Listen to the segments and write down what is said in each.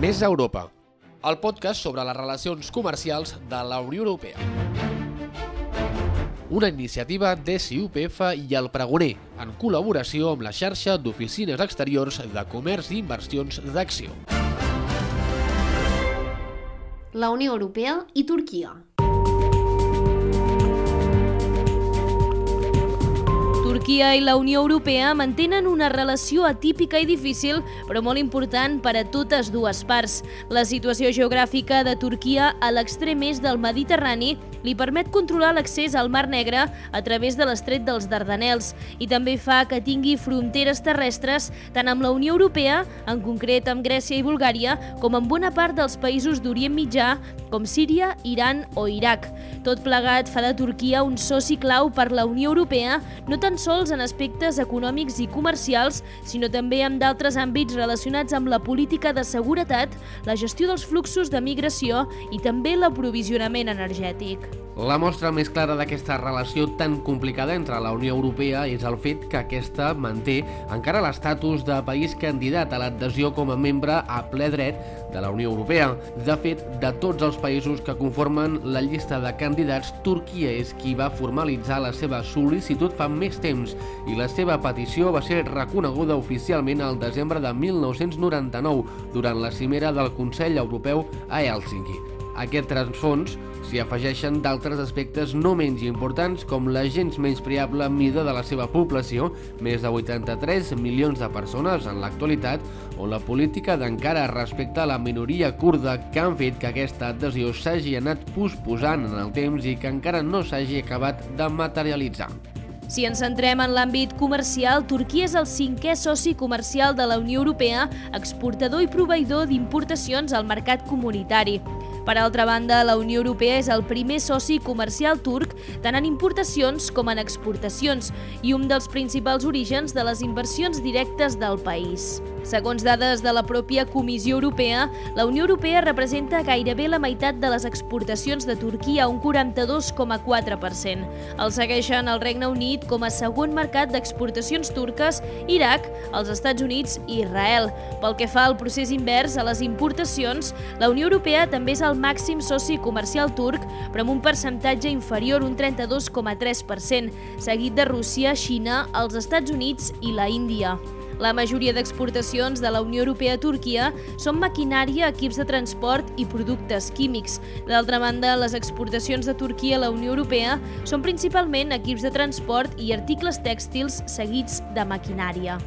Més Europa, el podcast sobre les relacions comercials de la Unió Europea. Una iniciativa de CUPF i el Pregoner, en col·laboració amb la xarxa d'oficines exteriors de comerç i inversions d'Acció. La Unió Europea i Turquia. Turquia i la Unió Europea mantenen una relació atípica i difícil, però molt important per a totes dues parts. La situació geogràfica de Turquia a l'extrem est del Mediterrani li permet controlar l'accés al Mar Negre a través de l'estret dels Dardanels i també fa que tingui fronteres terrestres tant amb la Unió Europea, en concret amb Grècia i Bulgària, com amb bona part dels països d'Orient Mitjà, com Síria, Iran o Iraq. Tot plegat fa de Turquia un soci clau per la Unió Europea, no tan sols en aspectes econòmics i comercials, sinó també en d'altres àmbits relacionats amb la política de seguretat, la gestió dels fluxos de migració i també l'aprovisionament energètic. La mostra més clara d'aquesta relació tan complicada entre la Unió Europea és el fet que aquesta manté encara l'estatus de país candidat a l'adhesió com a membre a ple dret de la Unió Europea. De fet, de tots els països que conformen la llista de candidats, Turquia és qui va formalitzar la seva sol·licitud fa més temps i la seva petició va ser reconeguda oficialment al desembre de 1999 durant la cimera del Consell Europeu a Helsinki. Aquest transfons s'hi afegeixen d'altres aspectes no menys importants com la gens menys priable mida de la seva població, més de 83 milions de persones en l'actualitat, o la política d'encara respecte a la minoria kurda que han fet que aquesta adhesió s'hagi anat posposant en el temps i que encara no s'hagi acabat de materialitzar. Si ens centrem en l'àmbit comercial, Turquia és el cinquè soci comercial de la Unió Europea, exportador i proveïdor d'importacions al mercat comunitari. Per altra banda, la Unió Europea és el primer soci comercial turc tant en importacions com en exportacions i un dels principals orígens de les inversions directes del país. Segons dades de la pròpia Comissió Europea, la Unió Europea representa gairebé la meitat de les exportacions de Turquia, un 42,4%. El segueixen el Regne Unit com a segon mercat d'exportacions turques, Iraq, els Estats Units i Israel. Pel que fa al procés invers a les importacions, la Unió Europea també és el màxim soci comercial turc, però amb un percentatge inferior, un 32,3%, seguit de Rússia, Xina, els Estats Units i la Índia. La majoria d'exportacions de la Unió Europea a Turquia són maquinària, equips de transport i productes químics. D'altra banda, les exportacions de Turquia a la Unió Europea són principalment equips de transport i articles tèxtils seguits de maquinària.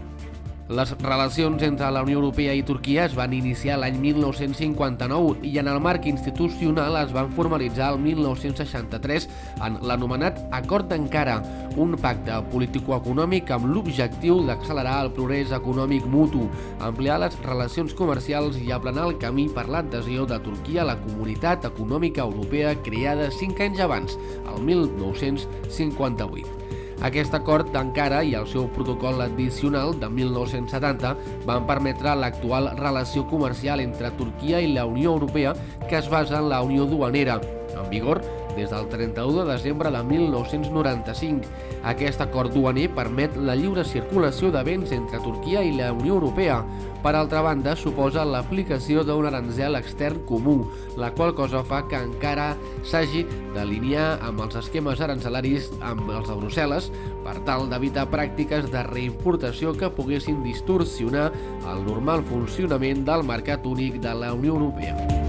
Les relacions entre la Unió Europea i Turquia es van iniciar l'any 1959 i en el marc institucional es van formalitzar el 1963 en l'anomenat Acord d'Ankara, un pacte político-econòmic amb l'objectiu d'accelerar el progrés econòmic mutu, ampliar les relacions comercials i aplanar el camí per l'adhesió de Turquia a la Comunitat Econòmica Europea creada cinc anys abans, el 1958. Aquest acord d'Ankara i el seu protocol addicional de 1970 van permetre l'actual relació comercial entre Turquia i la Unió Europea que es basa en la Unió Duanera, en vigor des del 31 de desembre de 1995. Aquest acord duaner permet la lliure circulació de béns entre Turquia i la Unió Europea. Per altra banda, suposa l'aplicació d'un aranzel extern comú, la qual cosa fa que encara s'hagi d'alinear amb els esquemes arancelaris amb els de Brussel·les per tal d'evitar pràctiques de reimportació que poguessin distorsionar el normal funcionament del mercat únic de la Unió Europea.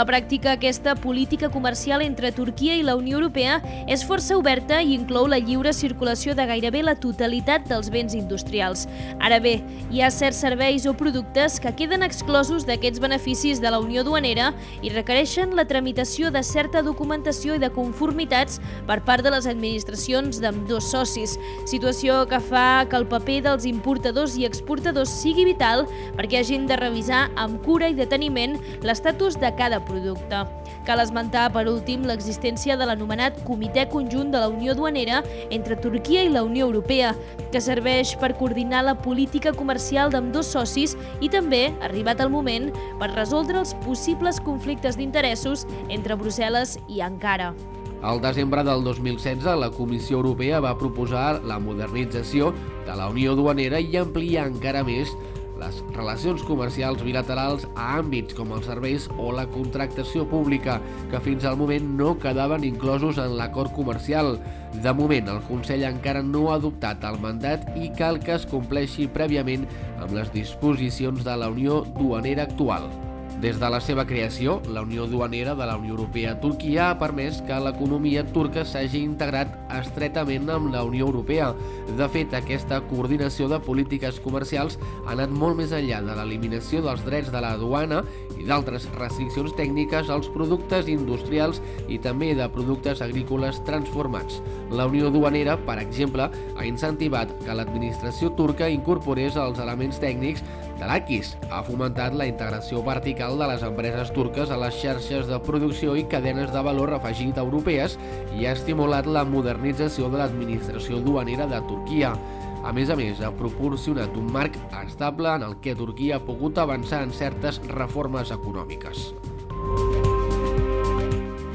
La pràctica, aquesta política comercial entre Turquia i la Unió Europea és força oberta i inclou la lliure circulació de gairebé la totalitat dels béns industrials. Ara bé, hi ha certs serveis o productes que queden exclosos d'aquests beneficis de la Unió Duanera i requereixen la tramitació de certa documentació i de conformitats per part de les administracions d'ambdós socis, situació que fa que el paper dels importadors i exportadors sigui vital perquè hagin de revisar amb cura i deteniment l'estatus de cada producte. Cal esmentar, per últim, l'existència de l'anomenat Comitè Conjunt de la Unió Duanera entre Turquia i la Unió Europea, que serveix per coordinar la política comercial d'amb dos socis i també, arribat el moment, per resoldre els possibles conflictes d'interessos entre Brussel·les i Ankara. Al desembre del 2016, la Comissió Europea va proposar la modernització de la Unió Duanera i ampliar encara més les relacions comercials bilaterals a àmbits com els serveis o la contractació pública, que fins al moment no quedaven inclosos en l'acord comercial. De moment, el Consell encara no ha adoptat el mandat i cal que es compleixi prèviament amb les disposicions de la Unió Duanera actual. Des de la seva creació, la Unió Duanera de la Unió Europea-Turquia ha permès que l'economia turca s'hagi integrat estretament amb la Unió Europea. De fet, aquesta coordinació de polítiques comercials ha anat molt més enllà de l'eliminació dels drets de la duana i d'altres restriccions tècniques als productes industrials i també de productes agrícoles transformats. La Unió Duanera, per exemple, ha incentivat que l'administració turca incorporés els elements tècnics de l'AQUIS. Ha fomentat la integració vertical de les empreses turques a les xarxes de producció i cadenes de valor afegit europees i ha estimulat la modernització de l'administració duanera de Turquia. A més a més, ha proporcionat un marc estable en el que Turquia ha pogut avançar en certes reformes econòmiques.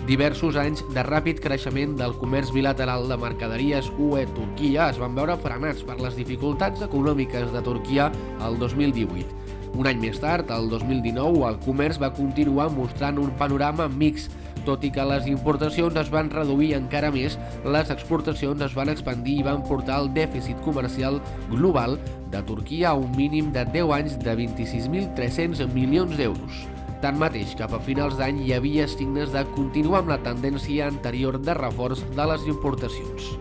Diversos anys de ràpid creixement del comerç bilateral de mercaderies UE-Turquia es van veure frenats per les dificultats econòmiques de Turquia el 2018. Un any més tard, el 2019, el comerç va continuar mostrant un panorama mix. Tot i que les importacions es van reduir encara més, les exportacions es van expandir i van portar el dèficit comercial global de Turquia a un mínim de 10 anys de 26.300 milions d'euros. Tanmateix, cap a finals d'any hi havia signes de continuar amb la tendència anterior de reforç de les importacions.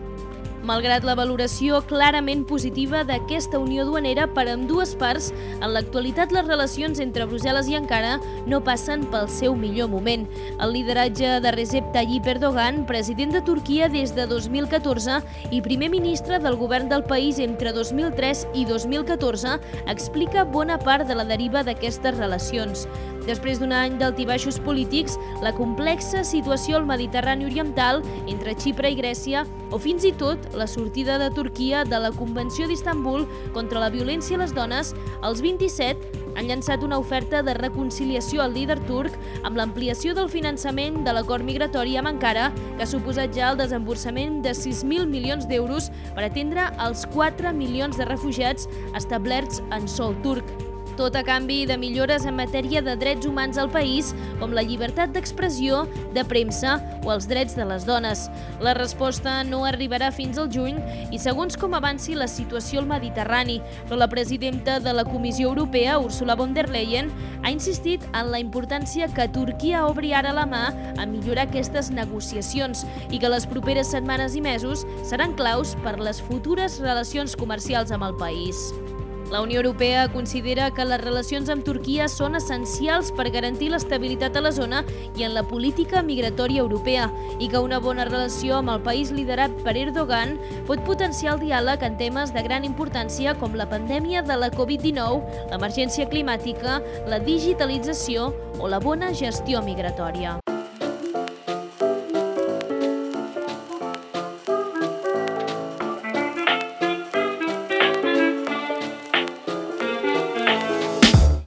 Malgrat la valoració clarament positiva d'aquesta unió duanera per amb dues parts, en l'actualitat les relacions entre Brussel·les i Ankara no passen pel seu millor moment. El lideratge de Recep Tayyip Erdogan, president de Turquia des de 2014 i primer ministre del govern del país entre 2003 i 2014, explica bona part de la deriva d'aquestes relacions. Després d'un any d'altibaixos polítics, la complexa situació al Mediterrani Oriental entre Xipre i Grècia o fins i tot la sortida de Turquia de la Convenció d'Istanbul contra la violència a les dones, els 27 han llançat una oferta de reconciliació al líder turc amb l'ampliació del finançament de l'acord migratori amb Ankara, que ha suposat ja el desemborsament de 6.000 milions d'euros per atendre els 4 milions de refugiats establerts en sol turc tot a canvi de millores en matèria de drets humans al país, com la llibertat d'expressió, de premsa o els drets de les dones. La resposta no arribarà fins al juny i segons com avanci la situació al Mediterrani, però la presidenta de la Comissió Europea, Ursula von der Leyen, ha insistit en la importància que Turquia obri ara la mà a millorar aquestes negociacions i que les properes setmanes i mesos seran claus per les futures relacions comercials amb el país. La Unió Europea considera que les relacions amb Turquia són essencials per garantir l'estabilitat a la zona i en la política migratòria europea i que una bona relació amb el país liderat per Erdogan pot potenciar el diàleg en temes de gran importància com la pandèmia de la Covid-19, l'emergència climàtica, la digitalització o la bona gestió migratòria.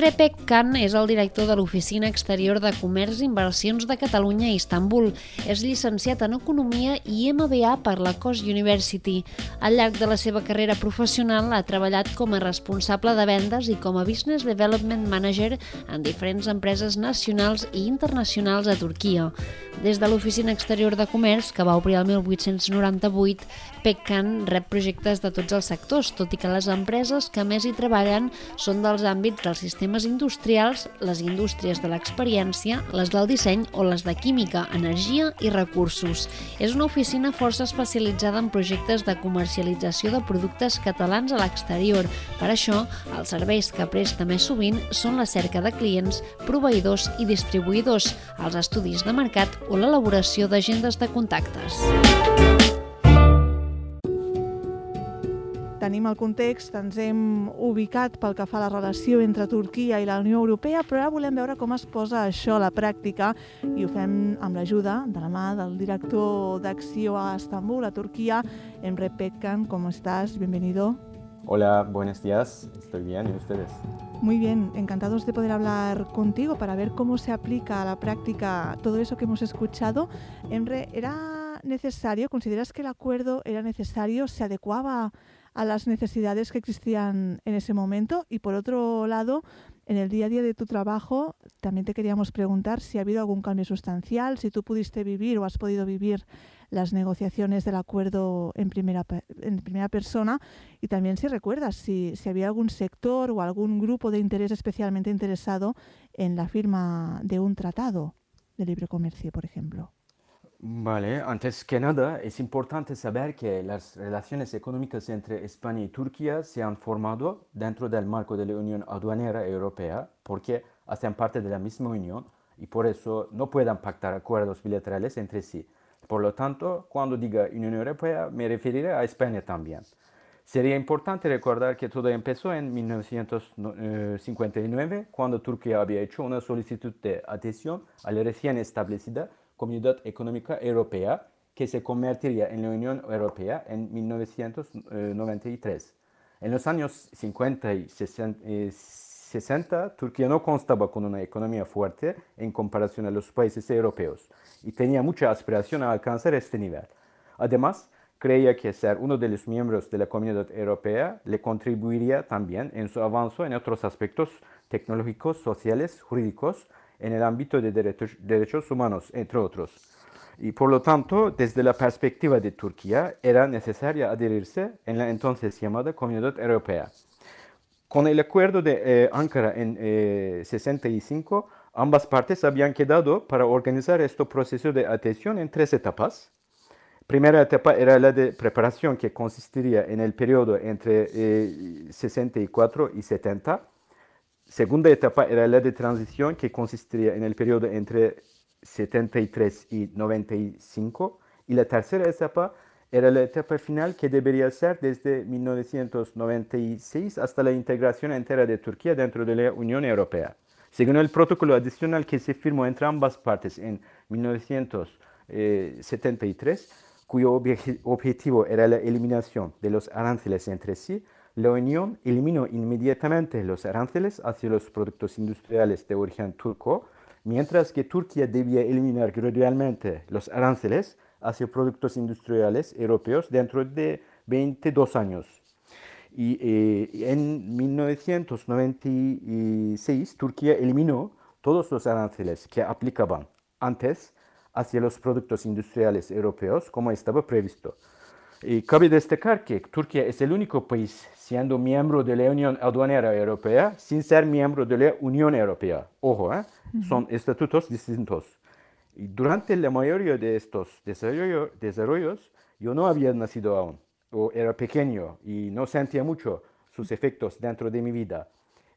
Emre Pekkan és el director de l'Oficina Exterior de Comerç i Inversions de Catalunya a Istanbul. És llicenciat en Economia i MBA per la Coast University. Al llarg de la seva carrera professional ha treballat com a responsable de vendes i com a Business Development Manager en diferents empreses nacionals i internacionals a Turquia. Des de l'Oficina Exterior de Comerç, que va obrir el 1898, Pekkan rep projectes de tots els sectors, tot i que les empreses que més hi treballen són dels àmbits del sistemes industrials, les indústries de l'experiència, les del disseny o les de química, energia i recursos. És una oficina força especialitzada en projectes de comercialització de productes catalans a l'exterior. Per això, els serveis que presta més sovint són la cerca de clients, proveïdors i distribuïdors, els estudis de mercat o l'elaboració d'agendes de contactes. Tenim el context, ens hem ubicat pel que fa a la relació entre Turquia i la Unió Europea, però ara volem veure com es posa això a la pràctica i ho fem amb l'ajuda de la mà del director d'Acció a Estambul, a Turquia, Emre Pekkan. ¿Cómo estás? Bienvenido. Hola, buenos días. Estoy bien. ¿Y ustedes? Muy bien, encantados de poder hablar contigo para ver cómo se aplica a la práctica todo eso que hemos escuchado. Emre, era necesario? ¿Consideras que el acuerdo era necesario? ¿Se adecuaba a las necesidades que existían en ese momento? Y por otro lado, en el día a día de tu trabajo, también te queríamos preguntar si ha habido algún cambio sustancial, si tú pudiste vivir o has podido vivir las negociaciones del acuerdo en primera, en primera persona y también si recuerdas si, si había algún sector o algún grupo de interés especialmente interesado en la firma de un tratado de libre comercio, por ejemplo. Vale, antes que nada es importante saber que las relaciones económicas entre España y Turquía se han formado dentro del marco de la Unión Aduanera Europea porque hacen parte de la misma Unión y por eso no pueden pactar acuerdos bilaterales entre sí. Por lo tanto, cuando diga Unión Europea me referiré a España también. Sería importante recordar que todo empezó en 1959, cuando Turquía había hecho una solicitud de adhesión a la recién establecida Comunidad Económica Europea, que se convertiría en la Unión Europea en 1993. En los años 50 y 60, Turquía no constaba con una economía fuerte en comparación a los países europeos y tenía mucha aspiración a alcanzar este nivel. Además, creía que ser uno de los miembros de la Comunidad Europea le contribuiría también en su avance en otros aspectos tecnológicos, sociales, jurídicos, en el ámbito de derechos, humanos, entre otros. Y por lo tanto, desde la perspectiva de Turquía, era necesaria adherirse en la entonces llamada Comunidad Europea. Con el acuerdo de eh, Ankara en 65, eh, ambas partes habían quedado para organizar este proceso de adhesión en tres etapas. Primera etapa era la de preparación, que consistiría en el periodo entre 64 eh, y 70 segunda etapa era la de transición que consistiría en el periodo entre 73 y 95 y la tercera etapa era la etapa final que debería ser desde 1996 hasta la integración entera de Turquía dentro de la Unión Europea. Según el protocolo adicional que se firmó entre ambas partes en 1973, cuyo objetivo era la eliminación de los aranceles entre sí, la Unión eliminó inmediatamente los aranceles hacia los productos industriales de origen turco, mientras que Turquía debía eliminar gradualmente los aranceles hacia productos industriales europeos dentro de 22 años. Y eh, en 1996 Turquía eliminó todos los aranceles que aplicaban antes hacia los productos industriales europeos como estaba previsto. Y cabe destacar que Turquía es el único país siendo miembro de la Unión Aduanera Europea sin ser miembro de la Unión Europea. Ojo, ¿eh? son estatutos distintos. Y durante la mayoría de estos desarrollos, yo no había nacido aún, o era pequeño y no sentía mucho sus efectos dentro de mi vida.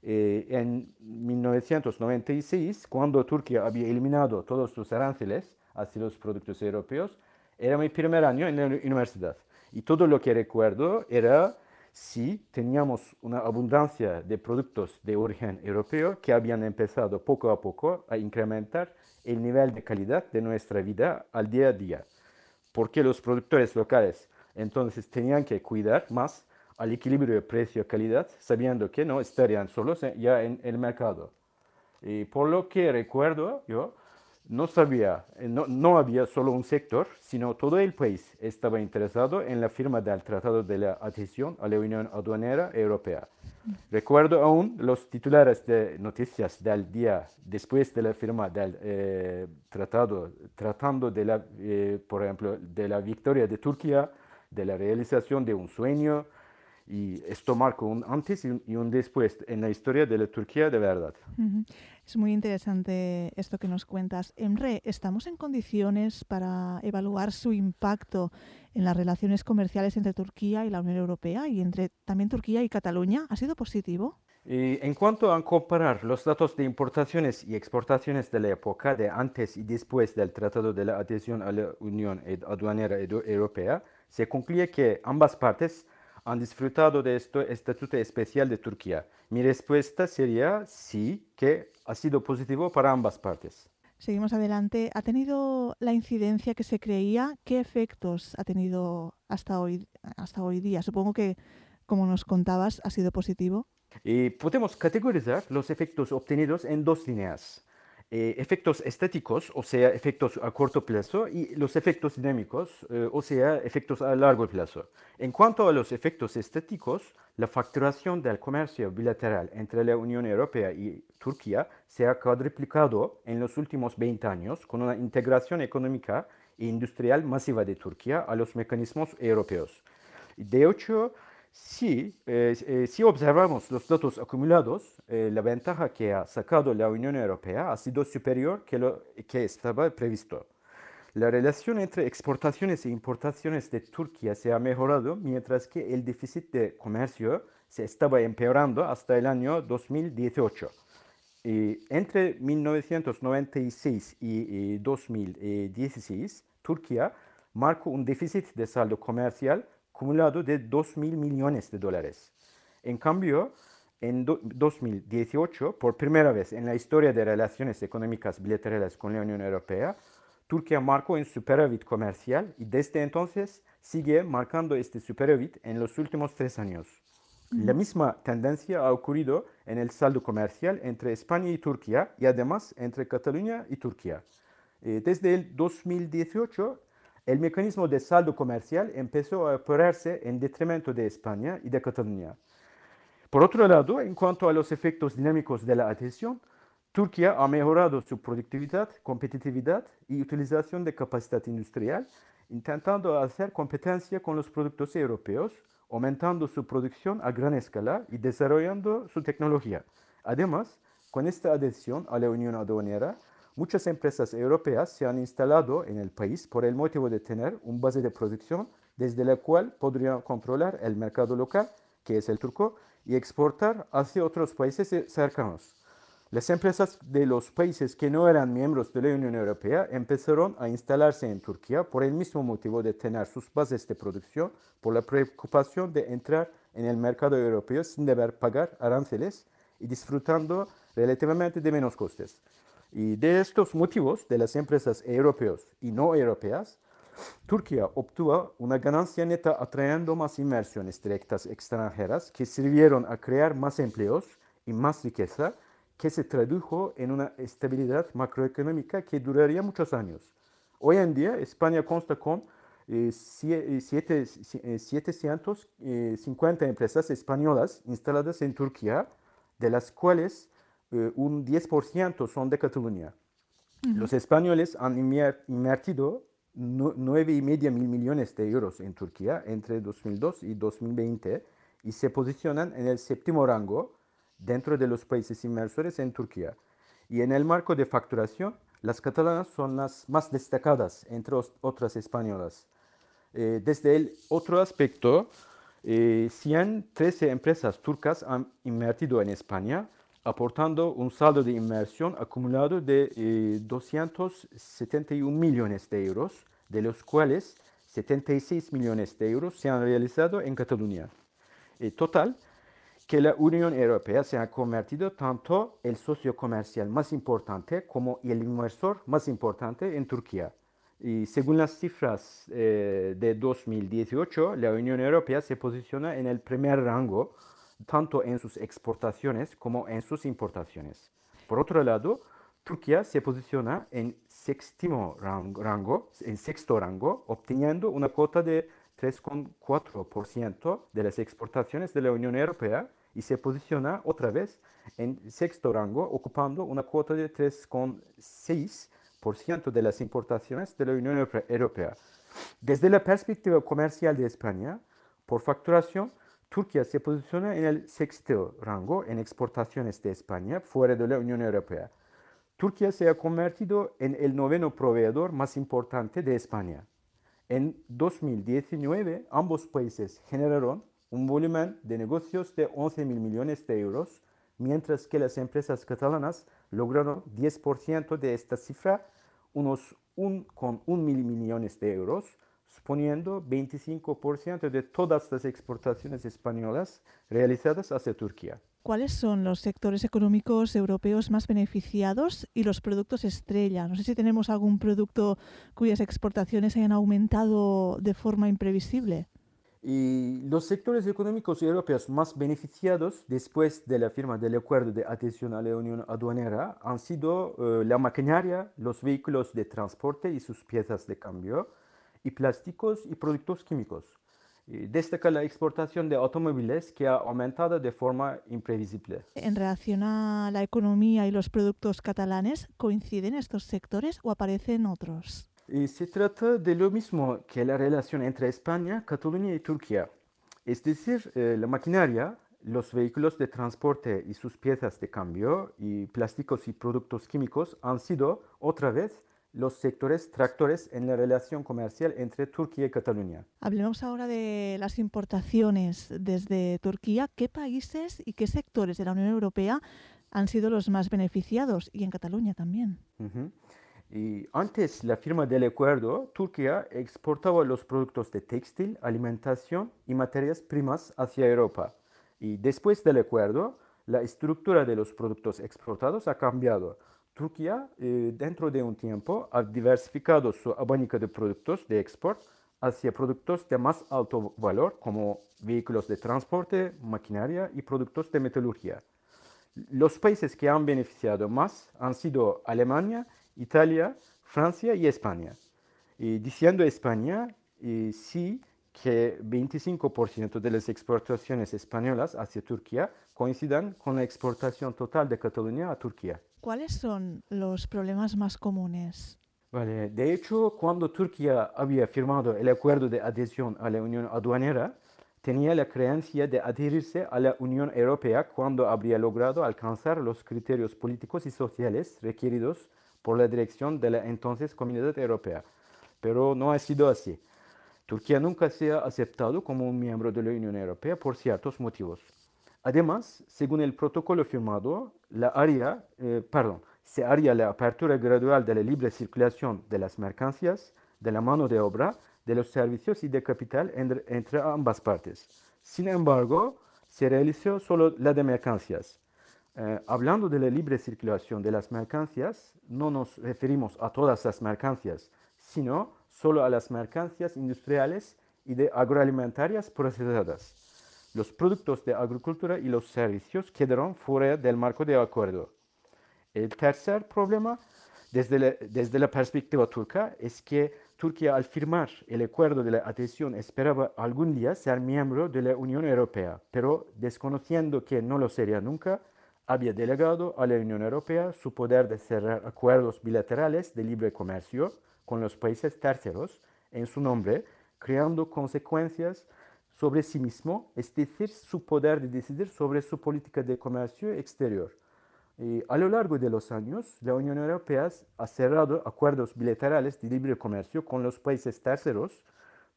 Eh, en 1996, cuando Turquía había eliminado todos sus aranceles hacia los productos europeos, era mi primer año en la universidad. Y todo lo que recuerdo era si teníamos una abundancia de productos de origen europeo que habían empezado poco a poco a incrementar el nivel de calidad de nuestra vida al día a día. Porque los productores locales entonces tenían que cuidar más al equilibrio de precio-calidad, sabiendo que no estarían solos ya en el mercado. Y por lo que recuerdo yo, no sabía, eh, no, no, había solo un sector, sino todo el país estaba interesado en la firma del Tratado de Adhesión a la Unión Aduanera Europea. Recuerdo aún los titulares de noticias del día después de la firma del eh, tratado, tratando de la, eh, por ejemplo, de la victoria de Turquía, de la realización de un sueño, y esto marcó un antes y un, después en la historia de la Turquía de verdad. Es muy interesante esto que nos cuentas. Emre, ¿estamos en condiciones para evaluar su impacto en las relaciones comerciales entre Turquía y la Unión Europea y entre también Turquía y Cataluña? ¿Ha sido positivo? en cuanto a comparar los datos de importaciones y exportaciones de la época de antes y después del Tratado de la Adhesión a la Unión Aduanera Europea, se concluye que ambas partes han disfrutado de este estatuto especial de Turquía? Mi respuesta sería sí, que ha sido positivo para ambas partes. Seguimos adelante. ¿Ha tenido la incidencia que se creía? ¿Qué efectos ha tenido hasta hoy, hasta hoy día? Supongo que, como nos contabas, ha sido positivo. Y podemos categorizar los efectos obtenidos en dos líneas. Eh, efectos estéticos, o sea, efectos a corto plazo, y los efectos dinámicos, eh, o sea, efectos a largo plazo. En cuanto a los efectos estéticos, la facturación del comercio bilateral entre la Unión Europea y Turquía se ha cuadriplicado en los últimos 20 años con una integración económica e industrial masiva de Turquía a los mecanismos europeos. De hecho, si, eh, eh, si observamos los datos acumulados, eh, la ventaja que ha sacado la Unión Europea ha sido superior que lo que estaba previsto. La relación entre exportaciones e importaciones de Turquía se ha mejorado, mientras que el déficit de comercio se estaba empeorando hasta el año 2018. Y entre 1996 y 2016, Turquía marcó un déficit de saldo comercial acumulado de 2 mil millones de dólares. En cambio, en 2018, por primera vez en la historia de relaciones económicas bilaterales con la Unión Europea, Turquía marcó un superávit comercial y desde entonces sigue marcando este superávit en los últimos tres años. La misma tendencia ha ocurrido en el saldo comercial entre España y Turquía y además entre Cataluña y Turquía. Eh, desde el 2018, el mecanismo de saldo comercial empezó a operarse en detrimento de España y de Cataluña. Por otro lado, en cuanto a los efectos dinámicos de la adhesión, Turquía ha mejorado su productividad, competitividad y utilización de capacidad industrial, intentando hacer competencia con los productos europeos, aumentando su producción a gran escala y desarrollando su tecnología. Además, con esta adhesión a la Unión Aduanera, Muchas empresas europeas se han instalado en el país por el motivo de tener un base de producción desde la cual podrían controlar el mercado local, que es el turco, y exportar hacia otros países cercanos. Las empresas de los países que no eran miembros de la Unión Europea empezaron a instalarse en Turquía por el mismo motivo de tener sus bases de producción, por la preocupación de entrar en el mercado europeo sin deber pagar aranceles y disfrutando relativamente de menos costes. Y de estos motivos, de las empresas europeas y no europeas, Turquía obtuvo una ganancia neta atrayendo más inversiones directas extranjeras que sirvieron a crear más empleos y más riqueza que se tradujo en una estabilidad macroeconómica que duraría muchos años. Hoy en día España consta con 750 eh, eh, empresas españolas instaladas en Turquía, de las cuales eh, un 10% son de Cataluña. Los españoles han invertido 9,5 mil millones de euros en Turquía entre 2002 y 2020 y se posicionan en el séptimo rango dentro de los países inversores en Turquía. Y en el marco de facturación, las catalanas son las más destacadas entre otras españolas. Eh, desde el otro aspecto, 113 eh, empresas turcas han invertido en España, aportando un saldo de inversión acumulado de 271 eh, millones de euros, de los cuales 76 millones de euros se han realizado en Cataluña. En total, que la Unión Europea se ha convertido tanto el socio comercial más importante como el inversor más importante en Turquía. Y según las cifras eh, de 2018, la Unión Europea se posiciona en el primer rango tanto en sus exportaciones como en sus importaciones. Por otro lado, Turquía se posiciona en sextimo rango, en sexto rango, obteniendo una cuota de 3,4% de las exportaciones de la Unión Europea y se posiciona otra vez en sexto rango, ocupando una cuota de 3,6% de las importaciones de la Unión Europea. Desde la perspectiva comercial de España, por facturación, Turquía se posiciona en el sexto rango en exportaciones de España fuera de la Unión Europea. Turquía se ha convertido en el noveno proveedor más importante de España. En 2019, ambos países generaron un volumen de negocios de 11 mil millones de euros, mientras que las empresas catalanas lograron 10% de esta cifra, unos 1,1 mil millones de euros, suponiendo 25% de todas las exportaciones españolas realizadas hacia Turquía. ¿Cuáles son los sectores económicos europeos más beneficiados y los productos estrella? No sé si tenemos algún producto cuyas exportaciones hayan aumentado de forma imprevisible. Y los sectores económicos europeos más beneficiados después de la firma del acuerdo de adhesión a la Unión Aduanera han sido eh, la maquinaria, los vehículos de transporte y sus piezas de cambio, y plásticos y productos químicos. Destaca la exportación de automóviles que ha aumentado de forma imprevisible. En relación a la economía y los productos catalanes, ¿coinciden estos sectores o aparecen otros? Y se trata de lo mismo que la relación entre España, Cataluña y Turquía. Es decir, eh, la maquinaria, los vehículos de transporte y sus piezas de cambio y plásticos y productos químicos han sido otra vez los sectores tractores en la relación comercial entre Turquía y Cataluña. Hablemos ahora de las importaciones desde Turquía. ¿Qué países y qué sectores de la Unión Europea han sido los más beneficiados y en Cataluña también? Ujú. Y antes la firma del acuerdo, Turquía exportaba los productos de textil, alimentación y materias primas hacia Europa. Y después del acuerdo, la estructura de los productos exportados ha cambiado. Turquía, eh, dentro de un tiempo, ha diversificado su abanico de productos de export hacia productos de más alto valor, como vehículos de transporte, maquinaria y productos de metalurgia. Los países que han beneficiado más han sido Alemania, Italia, Francia y España. Diciendo España, eh, sí que 25% de las exportaciones españolas hacia Turquía coincidan con la exportación total de Cataluña a Turquía. ¿Cuáles son los problemas más comunes? Vale, de hecho, cuando Turquía había firmado el acuerdo de adhesión a la Unión Aduanera, tenía la creencia de adherirse a la Unión Europea cuando habría logrado alcanzar los criterios políticos y sociales requeridos por la dirección de la entonces Comunidad Europea. Pero no ha sido así. Turquía nunca se ha aceptado como un miembro de la Unión Europea por ciertos motivos. Además, según el protocolo firmado, la área, eh, perdón, se haría la apertura gradual de la libre circulación de las mercancías, de la mano de obra, de los servicios y de capital entre, ambas partes. Sin embargo, se realizó solo la de mercancías. Eh, hablando de la libre circulación de las mercancías, no nos referimos a todas las mercancías, sino solo a las mercancías industriales y de agroalimentarias procesadas. Los productos de agricultura y los servicios quedaron fuera del marco de acuerdo. El tercer problema, desde la, desde la perspectiva turca, es que Turquía al firmar el acuerdo de la adhesión esperaba algún día ser miembro de la Unión Europea, pero desconociendo que no lo sería nunca, había delegado a la Unión Europea su poder de cerrar acuerdos bilaterales de libre comercio con los países terceros en su nombre, creando consecuencias sobre sí mismo, es decir, su poder de decidir sobre su política de comercio exterior. A lo largo de los años, la Unión Europea ha cerrado acuerdos bilaterales de libre comercio con los países terceros,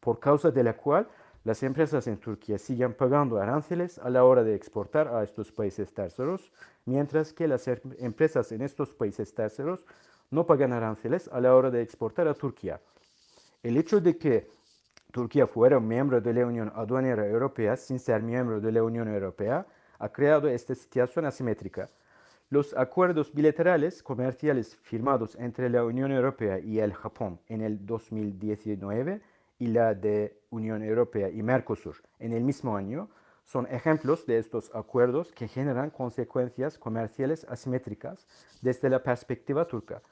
por causa de la cual las empresas en Turquía siguen pagando aranceles a la hora de exportar a estos países terceros, mientras que las em- empresas en estos países terceros no pagan aranceles a la hora de exportar a Turquía. El hecho de que Turquía fuera miembro de la Unión Aduanera Europea sin ser miembro de la Unión Europea ha creado esta situación asimétrica. Los acuerdos bilaterales comerciales firmados entre la Unión Europea y el Japón en el 2019 y la de Unión Europea y Mercosur en el mismo año son ejemplos de estos acuerdos que generan consecuencias comerciales asimétricas desde la perspectiva turca.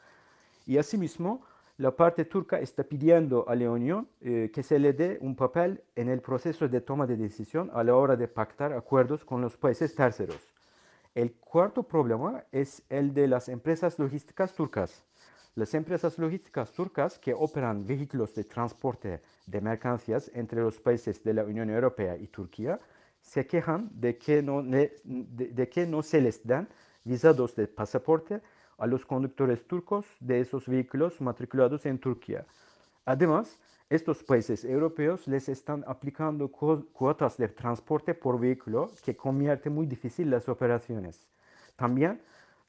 Y asimismo, la parte turca está pidiendo a la Unión eh, que se le dé un papel en el proceso de toma de decisión a la hora de pactar acuerdos con los países terceros. El cuarto problema es el de las empresas logísticas turcas. Las empresas logísticas turcas que operan vehículos de transporte de mercancías entre los países de la Unión Europea y Turquía se quejan de que no, de- de que no se les dan visados de pasaporte a los conductores turcos de esos vehículos matriculados en Turquía. Además, estos países europeos les están aplicando cu- cuotas de transporte por vehículo que convierte muy difícil las operaciones. También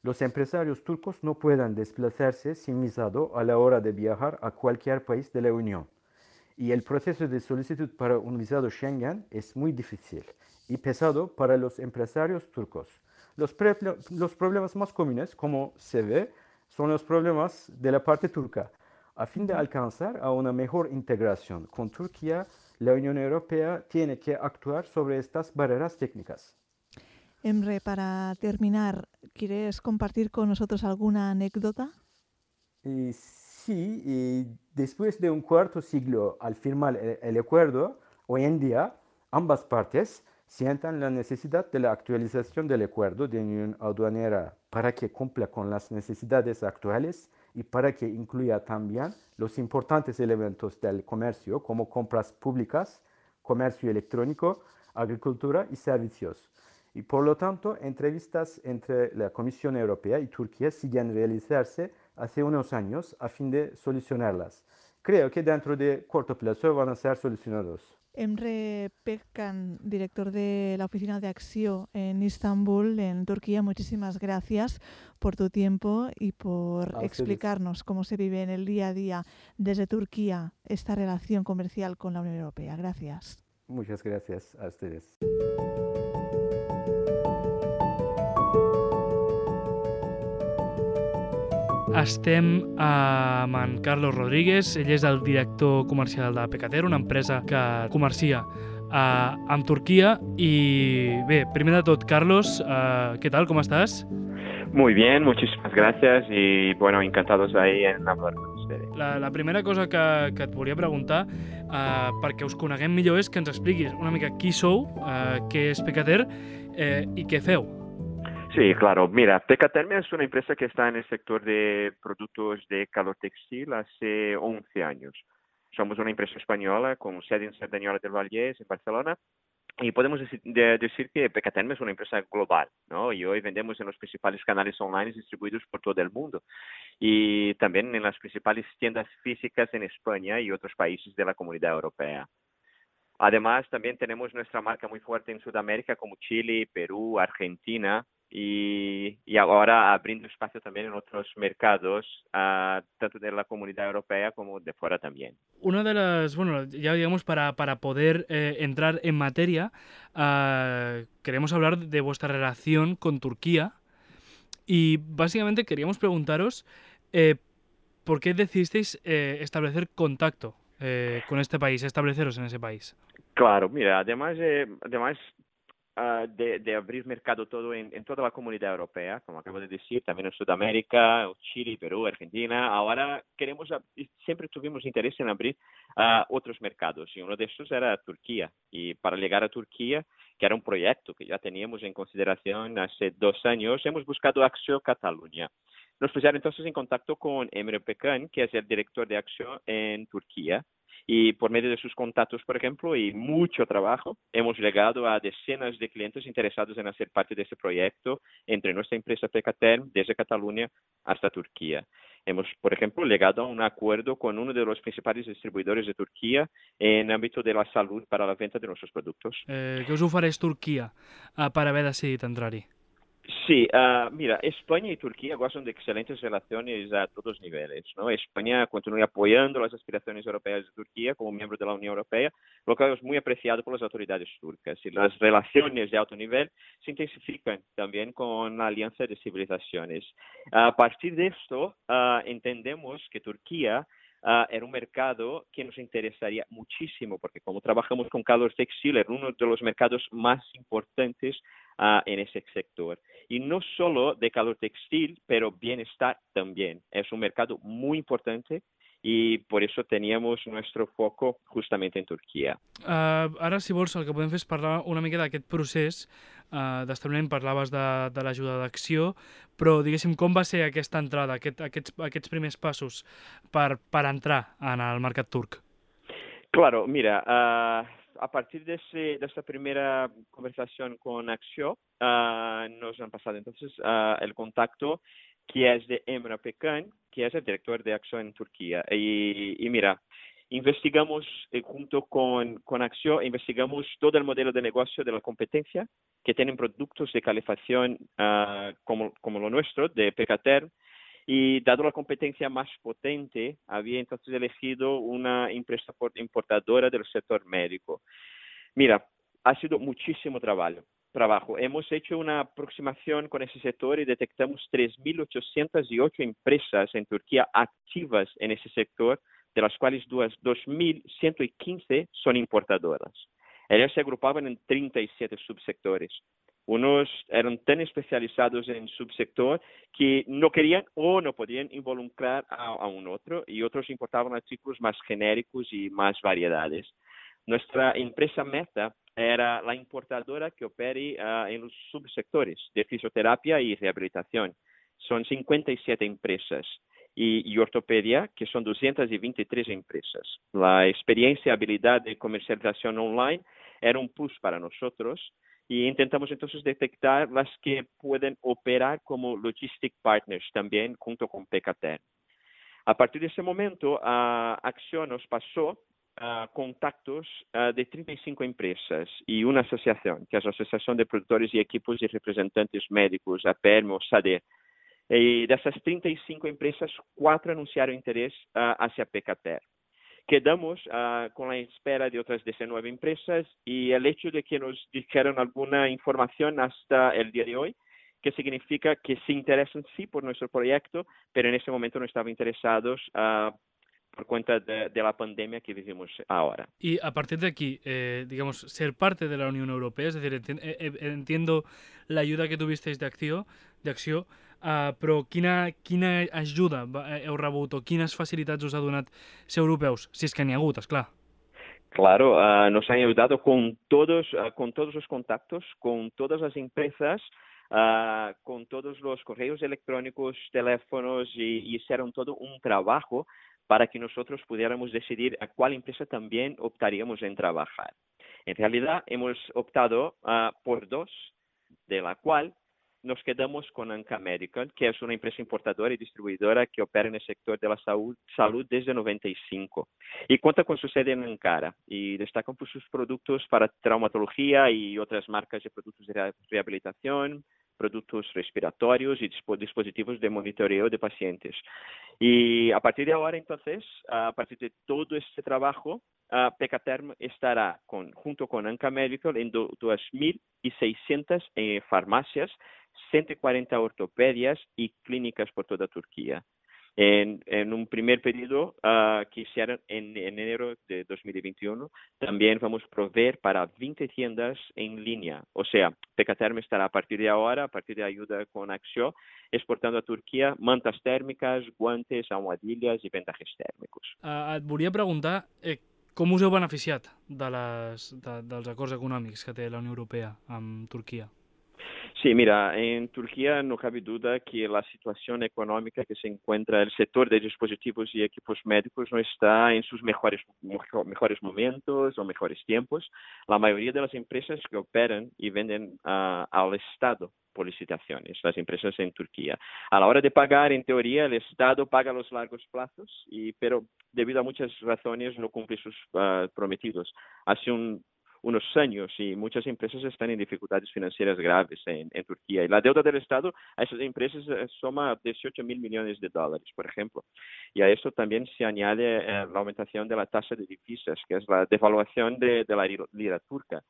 los empresarios turcos no pueden desplazarse sin visado a la hora de viajar a cualquier país de la Unión. Y el proceso de solicitud para un visado Schengen es muy difícil y pesado para los empresarios turcos. Los, los problemas más comunes, como se ve, son los problemas de la parte turca. A fin de alcanzar a una mejor integración con Turquía, la Unión Europea tiene que actuar sobre estas barreras técnicas. Emre, para terminar, ¿quieres compartir con nosotros alguna anécdota? Sí, después de un cuarto siglo al firmar el, el acuerdo, hoy en día ambas partes sientan la necesidad de la actualización del acuerdo de unión aduanera para que cumpla con las necesidades actuales y para que incluya también los importantes elementos del comercio como compras públicas, comercio electrónico, agricultura y servicios. Y por lo tanto, entrevistas entre la Comisión Europea y Turquía siguen realizarse hace unos años a fin de solucionarlas. Creo que dentro de corto plazo van a ser solucionados. Emre Pekkan, director de la Oficina de Acción en Istambul, en Turquía, muchísimas gracias por tu tiempo y por explicarnos cómo se vive en el día a día desde Turquía esta relación comercial con la Unión Europea. Gracias. Muchas gracias a ustedes. Estem amb en Carlos Rodríguez, ell és el director comercial de Pecater, una empresa que comercia eh, amb Turquia. I bé, primer de tot, Carlos, eh, què tal, com estàs? Muy bien, muchísimas gracias y bueno, encantados ahí en hablar con ustedes. La, la primera cosa que, que et volia preguntar, eh, perquè us coneguem millor, és que ens expliquis una mica qui sou, eh, què és Pecater eh, i què feu. Sí, claro. Mira, Pecaterme es una empresa que está en el sector de productos de calor textil hace 11 años. Somos una empresa española con sede en Cerdanyola del Vallès, en Barcelona, y podemos decir, de- decir que Pecaterme es una empresa global, ¿no? Y hoy vendemos en los principales canales online distribuidos por todo el mundo y también en las principales tiendas físicas en España y otros países de la Comunidad Europea. Además, también tenemos nuestra marca muy fuerte en Sudamérica como Chile, Perú, Argentina y, y ahora abriendo espacio también en otros mercados, ah, tanto de la Comunidad Europea como de fuera también. Una de las, bueno, ya digamos, para, para poder eh, entrar en materia, eh, queremos hablar de vuestra relación con Turquía y básicamente queríamos preguntaros eh, por qué decidisteis eh, establecer contacto con este país, estableceros en ese país. Claro, mira, además, eh, además ah, de, abrir mercado todo en, en toda la comunidad europea, como acabo de decir, también en Sudamérica, Chile, Perú, Argentina, ahora queremos, siempre tuvimos interés en abrir ah, otros mercados y uno de estos era Turquía. Y para llegar a Turquía, que era un proyecto que ya teníamos en consideración hace dos años, hemos buscado Acción Cataluña. Nos pusieron entonces en contacto con Emre Pekan, que es el director de Acción en Turquía, y por medio de sus contactos, por ejemplo, y mucho trabajo, hemos llegado a decenas de clientes interesados en hacer parte de este proyecto entre nuestra empresa Pecaterm desde Cataluña hasta Turquía. Hemos, por ejemplo, llegado a un acuerdo con uno de los principales distribuidores de Turquía en ámbito de la salud para la venta de nuestros productos. Eh, què us ofereix Turquia eh, per haver entrar-hi? Sí, ah, mira, España y Turquía gozan de excelentes relaciones a todos niveles, ¿no? España continúa apoyando las aspiraciones europeas de Turquía como miembro de la Unión Europea, lo cual es muy apreciado por las autoridades turcas. Y las relaciones de alto nivel se intensifican también con la Alianza de Civilizaciones. A partir de esto, ah, entendemos que Turquía ah, era un mercado que nos interesaría muchísimo, porque como trabajamos con calor textil, era uno de los mercados más importantes ah, en ese sector. Y no solo de calor textil, pero bienestar también. Es un mercado muy importante y por eso teníamos nuestro foco justamente en Turquía. Uh, ara, si vols, el que podem fer és parlar una mica d'aquest procés uh, d'establiment. Parlaves de, de l'ajuda d'acció, però, diguéssim, com va ser aquesta entrada, aquest, aquests, aquests primers passos per, per entrar en el mercat turc? Claro, mira, ah, a partir de, ese- de esta primera conversación con Acción, ah, nos han pasado entonces ah, el contacto que es de Emre Pekan, que es el director de Acción en Turquía. Y, y mira, investigamos eh, junto con, con Acción, investigamos todo el modelo de negocio de la competencia que tienen productos de calefacción ah, como, como lo nuestro, de Pecater, y dado la competencia más potente, había entonces elegido una empresa por- importadora del sector médico. Mira, ha sido muchísimo trabajo. Trabajo. Hemos hecho una aproximación con ese sector y detectamos 3.808 empresas en Turquía activas en ese sector de las cuales 2.115 son importadoras. Ellas se agrupaban en 37 subsectores. Unos eran tan especializados en subsector que no querían o no podían involucrar a, a un otro y otros importaban artículos más genéricos y más variedades. Nuestra empresa meta era la importadora que opere uh, en los subsectores de fisioterapia y rehabilitación. Son 57 empresas. Y, ortopedia, que son 223 empresas. La experiencia y habilidad de comercialización online era un plus para nosotros y intentamos entonces detectar las que pueden operar como logistic partners también junto con PKT. A partir de ese momento, uh, Acción nos pasó Uh, contactos uh, de 35 empresas y una asociación, que es la Asociación de Productores y Equipos y Representantes Médicos, APERM o SADE. Y de esas 35 empresas, cuatro anunciaron interés uh, hacia PKTER. Quedamos con la espera de otras 19 empresas y el hecho de que nos dijeron alguna información hasta el día de hoy, que significa que se interesan sí por nuestro proyecto, pero en ese momento no estaban interesados por cuenta de, de, la pandemia que vivimos ahora. Y a partir de aquí, eh, digamos, ser parte de la Unión Europea, es decir, enti eh, entiendo la ayuda que tuvisteis de acció, de acció uh, però quina, quina ajuda heu rebut o quines facilitats us ha donat ser europeus, si és que n'hi ha hagut, esclar. Claro, uh, nos han ayudado con todos, uh, con todos los contactos, con todas las empresas, uh, con todos los correos electrónicos, teléfonos y, y hicieron todo un trabajo para que nosotros pudiéramos decidir a cuál empresa también optaríamos en trabajar. En realidad hemos optado uh, por dos, de la cual nos quedamos con Anca Medical, que es una empresa importadora y distribuidora que opera en el sector de la salud, salud desde 95 y cuenta con su sede en Ankara y destacan por sus productos para traumatología y otras marcas de productos de rehabilitación, productos respiratorios y dispositivos de monitoreo de pacientes. Y a partir de ahora, entonces, a partir de todo este trabajo, uh, Pecaterm estará con, junto con Anca Medical en 2.600 eh, farmacias, 140 ortopedias y clínicas por toda Turquía en, en un primer pedido uh, que hicieron en, en, enero de 2021. También vamos a proveer para 20 tiendas en línea. O sea, Pecaterm estará a partir de ahora, a partir de ayuda con Acción, exportando a Turquia mantas tèrmiques, guantes, almohadillas i vendajes tèrmicos. Uh, et volia preguntar eh, com us heu beneficiat de les, de, dels acords econòmics que té la Unió Europea amb Turquia? Sí, mira, en Turquía no cabe duda que la situación económica que se encuentra el sector de dispositivos y equipos médicos no está en sus mejores, mejores momentos o mejores tiempos. La mayoría de las empresas que operan y venden uh, al Estado por licitaciones, las empresas en Turquía. A la hora de pagar, en teoría, el Estado paga los largos plazos, y, pero debido a muchas razones no cumple sus uh, prometidos. Hace un unos años y muchas empresas están en dificultades financieras graves en, Turquía. Y la deuda del Estado a esas empresas eh, suma 18 mil millones de dólares, por ejemplo. Y a eso también se añade eh, la aumentación de la tasa de divisas, que es la devaluación de, de la lira turca.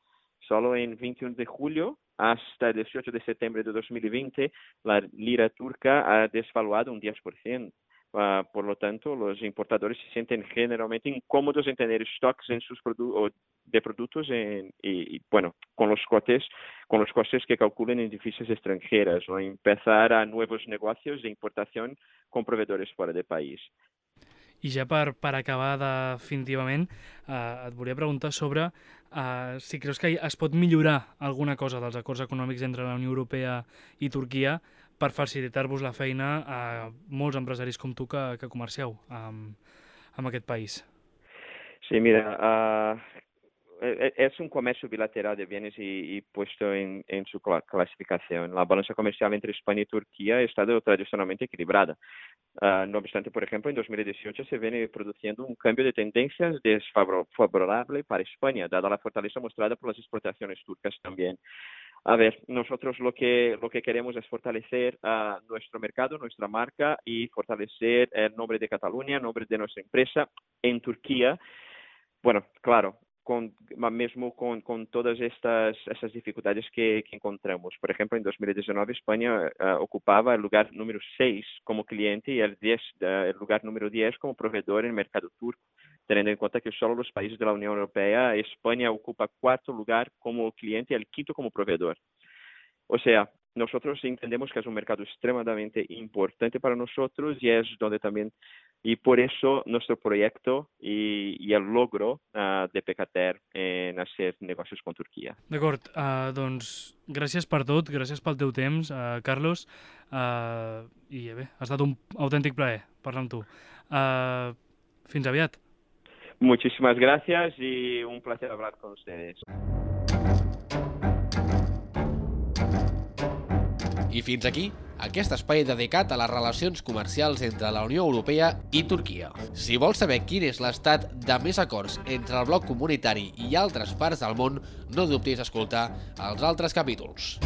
Solo en 21 de julio hasta el 18 de septiembre de 2020, la lira turca ha desvaluado un 10%. Uh, por lo tanto, los importadores se sienten generalmente incómodos en tener stocks en sus productos de productos en, y, y, bueno, con los costes, con los costes que calculen en divisas extranjeras o empezar a nuevos negocios de importación con proveedores fuera del país. I ja per, per acabar definitivament, eh, et volia preguntar sobre eh, si creus que es pot millorar alguna cosa dels acords econòmics entre la Unió Europea i Turquia per facilitar-vos la feina a molts empresaris com tu que, que comercieu amb, amb aquest país. Sí, mira, uh, es un comercio bilateral de bienes y, y puesto en, en, su clasificación. La balanza comercial entre España y Turquía ha estado tradicionalmente equilibrada. Uh, no obstante, por ejemplo, en 2018 se viene produciendo un cambio de tendencias desfavorable para España, dada la fortaleza mostrada por las exportaciones turcas también. A ver, nosotros lo que, lo que queremos es fortalecer uh, nuestro mercado, nuestra marca y fortalecer el nombre de Cataluña, el nombre de nuestra empresa en Turquía. Bueno, claro, con, mismo con, con todas estas, dificultades que, encontramos. Por ejemplo, en 2019 España uh, ocupaba el lugar número 6 como cliente y el, 10, uh, el lugar número 10 como proveedor en el mercado turco, teniendo en cuenta que solo los países de la Unión Europea, España ocupa cuarto lugar como cliente y el quinto como proveedor. O sea, nosotros entendemos que es un mercado extremadamente importante para nosotros y es donde también, y por eso nuestro proyecto y, y el logro uh, de Pecater en hacer negocios con Turquia. D'acord, uh, doncs gràcies per tot, gràcies pel teu temps, uh, Carlos, uh, i bé, ha estat un autèntic plaer parlar amb tu. Uh, fins aviat. Muchísimas gracias y un placer hablar con ustedes. I fins aquí aquest espai dedicat a les relacions comercials entre la Unió Europea i Turquia. Si vols saber quin és l'estat de més acords entre el bloc comunitari i altres parts del món, no dubtis a escoltar els altres capítols.